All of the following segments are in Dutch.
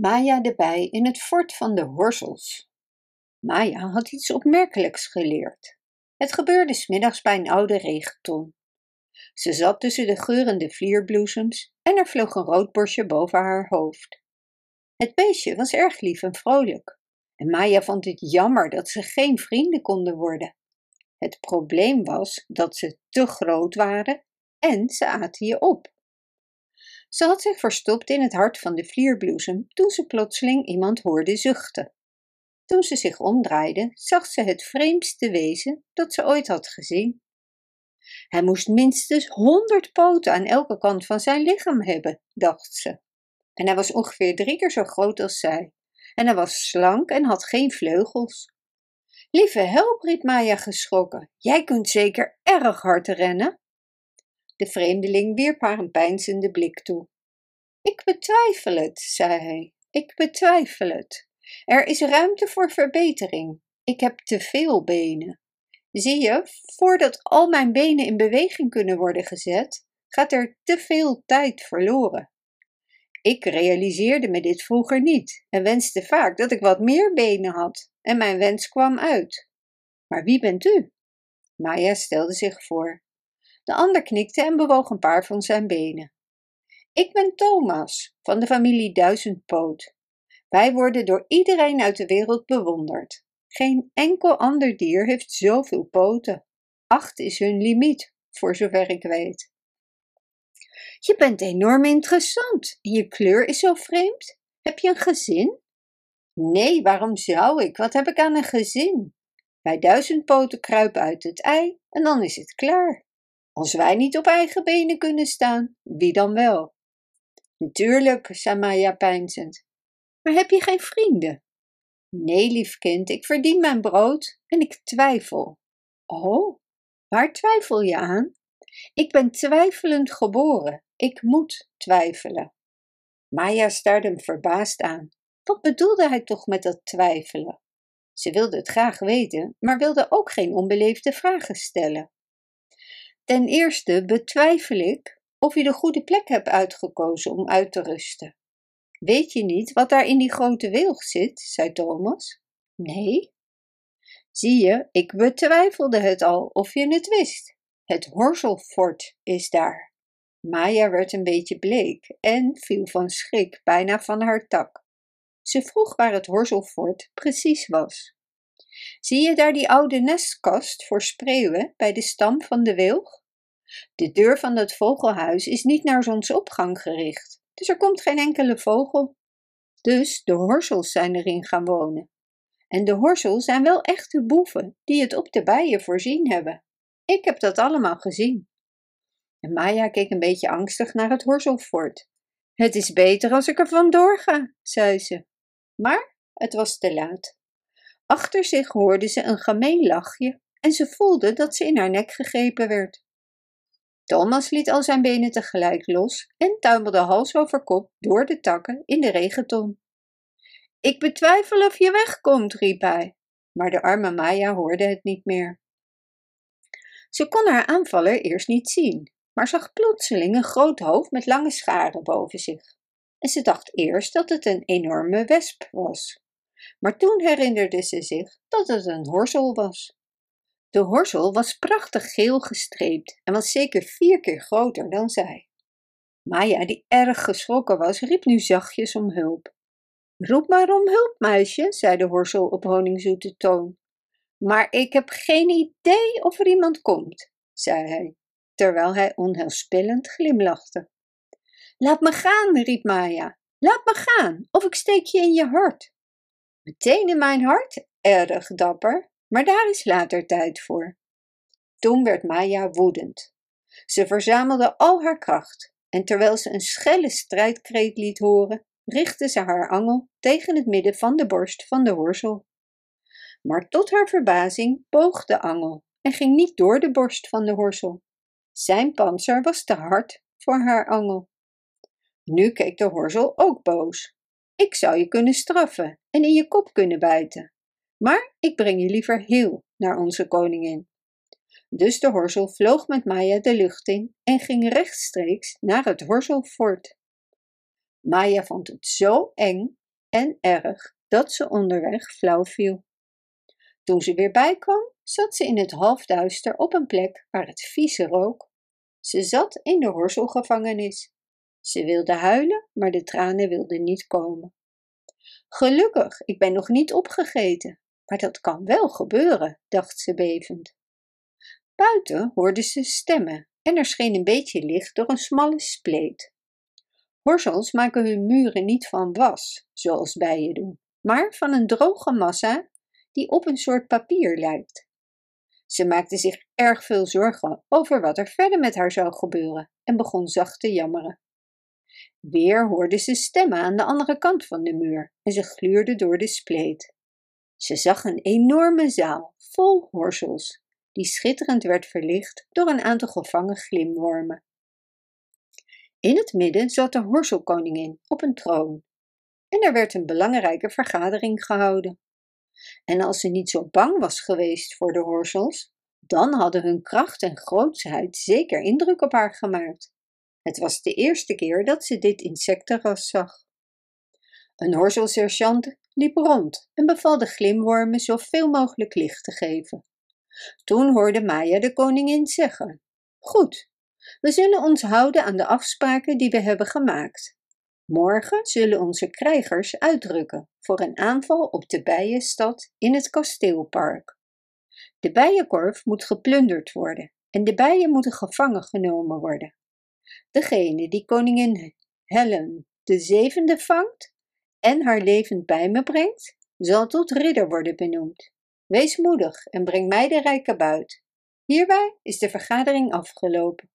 Maya de bij in het fort van de Horsels. Maya had iets opmerkelijks geleerd. Het gebeurde smiddags bij een oude regenton. Ze zat tussen de geurende vlierbloesems en er vloog een rood borstje boven haar hoofd. Het beestje was erg lief en vrolijk, en Maya vond het jammer dat ze geen vrienden konden worden. Het probleem was dat ze te groot waren en ze aten je op. Ze had zich verstopt in het hart van de vlierbloesem toen ze plotseling iemand hoorde zuchten. Toen ze zich omdraaide, zag ze het vreemdste wezen dat ze ooit had gezien. Hij moest minstens honderd poten aan elke kant van zijn lichaam hebben, dacht ze. En hij was ongeveer drie keer zo groot als zij. En hij was slank en had geen vleugels. Lieve help, riep Maya geschrokken. Jij kunt zeker erg hard rennen. De vreemdeling wierp haar een peinzende blik toe. Ik betwijfel het, zei hij. Ik betwijfel het. Er is ruimte voor verbetering. Ik heb te veel benen. Zie je, voordat al mijn benen in beweging kunnen worden gezet, gaat er te veel tijd verloren. Ik realiseerde me dit vroeger niet en wenste vaak dat ik wat meer benen had, en mijn wens kwam uit. Maar wie bent u? Maya stelde zich voor. De ander knikte en bewoog een paar van zijn benen. Ik ben Thomas, van de familie Duizendpoot. Wij worden door iedereen uit de wereld bewonderd. Geen enkel ander dier heeft zoveel poten. Acht is hun limiet, voor zover ik weet. Je bent enorm interessant. Je kleur is zo vreemd. Heb je een gezin? Nee, waarom zou ik? Wat heb ik aan een gezin? Wij duizendpoten kruipen uit het ei en dan is het klaar. Als wij niet op eigen benen kunnen staan, wie dan wel? Natuurlijk, zei Maya peinzend. Maar heb je geen vrienden? Nee, lief kind, ik verdien mijn brood en ik twijfel. Oh, waar twijfel je aan? Ik ben twijfelend geboren. Ik moet twijfelen. Maya staarde hem verbaasd aan. Wat bedoelde hij toch met dat twijfelen? Ze wilde het graag weten, maar wilde ook geen onbeleefde vragen stellen. Ten eerste betwijfel ik of je de goede plek hebt uitgekozen om uit te rusten. Weet je niet wat daar in die grote wilg zit? zei Thomas. Nee. Zie je, ik betwijfelde het al of je het wist. Het Horselfort is daar. Maya werd een beetje bleek en viel van schrik bijna van haar tak. Ze vroeg waar het Horselfort precies was. Zie je daar die oude nestkast voor spreeuwen bij de stam van de wilg? De deur van het vogelhuis is niet naar zonsopgang gericht, dus er komt geen enkele vogel. Dus de horsels zijn erin gaan wonen. En de horsels zijn wel echte boeven die het op de bijen voorzien hebben. Ik heb dat allemaal gezien. En Maya keek een beetje angstig naar het horselfort. Het is beter als ik er vandoor ga, zei ze. Maar het was te laat. Achter zich hoorde ze een gemeen lachje en ze voelde dat ze in haar nek gegrepen werd. Thomas liet al zijn benen tegelijk los en tuimelde hals over kop door de takken in de regenton. Ik betwijfel of je wegkomt, riep hij, maar de arme Maya hoorde het niet meer. Ze kon haar aanvaller eerst niet zien, maar zag plotseling een groot hoofd met lange scharen boven zich. En ze dacht eerst dat het een enorme wesp was. Maar toen herinnerde ze zich dat het een horsel was. De horsel was prachtig geel gestreept en was zeker vier keer groter dan zij. Maya, die erg geschrokken was, riep nu zachtjes om hulp. Roep maar om hulp, meisje, zei de horsel op honingzoete toon. Maar ik heb geen idee of er iemand komt, zei hij, terwijl hij onheilspellend glimlachte. Laat me gaan, riep Maya. Laat me gaan, of ik steek je in je hart. Meteen in mijn hart? Erg dapper maar daar is later tijd voor. Toen werd Maya woedend. Ze verzamelde al haar kracht en terwijl ze een schelle strijdkreet liet horen, richtte ze haar angel tegen het midden van de borst van de horsel. Maar tot haar verbazing boog de angel en ging niet door de borst van de horsel. Zijn panzer was te hard voor haar angel. Nu keek de horsel ook boos. Ik zou je kunnen straffen en in je kop kunnen bijten, maar ik breng je liever heel naar onze koningin. Dus de horsel vloog met Maya de lucht in en ging rechtstreeks naar het horselfort. Maya vond het zo eng en erg dat ze onderweg flauw viel. Toen ze weer bijkwam, zat ze in het halfduister op een plek waar het vieze rook. Ze zat in de horselgevangenis. Ze wilde huilen, maar de tranen wilden niet komen. Gelukkig, ik ben nog niet opgegeten, maar dat kan wel gebeuren, dacht ze bevend. Buiten hoorde ze stemmen en er scheen een beetje licht door een smalle spleet. Horsels maken hun muren niet van was, zoals bijen doen, maar van een droge massa die op een soort papier lijkt. Ze maakte zich erg veel zorgen over wat er verder met haar zou gebeuren en begon zacht te jammeren. Weer hoorde ze stemmen aan de andere kant van de muur en ze gluurde door de spleet. Ze zag een enorme zaal vol horsels, die schitterend werd verlicht door een aantal gevangen glimwormen. In het midden zat de horselkoningin op een troon en er werd een belangrijke vergadering gehouden. En als ze niet zo bang was geweest voor de horsels, dan hadden hun kracht en grootsheid zeker indruk op haar gemaakt. Het was de eerste keer dat ze dit insectenras zag. Een horselsergeant liep rond en beval de glimwormen zoveel mogelijk licht te geven. Toen hoorde Maya de koningin zeggen: Goed, we zullen ons houden aan de afspraken die we hebben gemaakt. Morgen zullen onze krijgers uitdrukken voor een aanval op de bijenstad in het kasteelpark. De bijenkorf moet geplunderd worden en de bijen moeten gevangen genomen worden. Degene die koningin Helen de zevende vangt en haar levend bij me brengt, zal tot ridder worden benoemd. Wees moedig en breng mij de rijke buit. Hierbij is de vergadering afgelopen.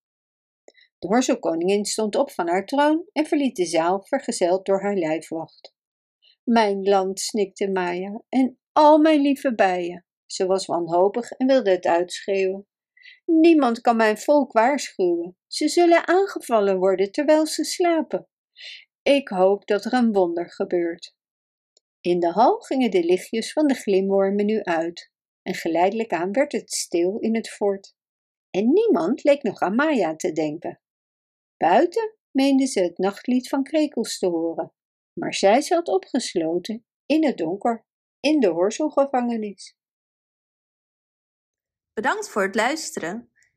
De horselkoningin stond op van haar troon en verliet de zaal, vergezeld door haar lijfwacht. Mijn land, snikte Maya, en al mijn lieve bijen. Ze was wanhopig en wilde het uitschreeuwen. Niemand kan mijn volk waarschuwen. Ze zullen aangevallen worden terwijl ze slapen. Ik hoop dat er een wonder gebeurt. In de hal gingen de lichtjes van de glimwormen nu uit, en geleidelijk aan werd het stil in het fort. En niemand leek nog aan Maya te denken. Buiten meende ze het nachtlied van krekels te horen, maar zij zat opgesloten in het donker in de horselgevangenis. Bedankt voor het luisteren.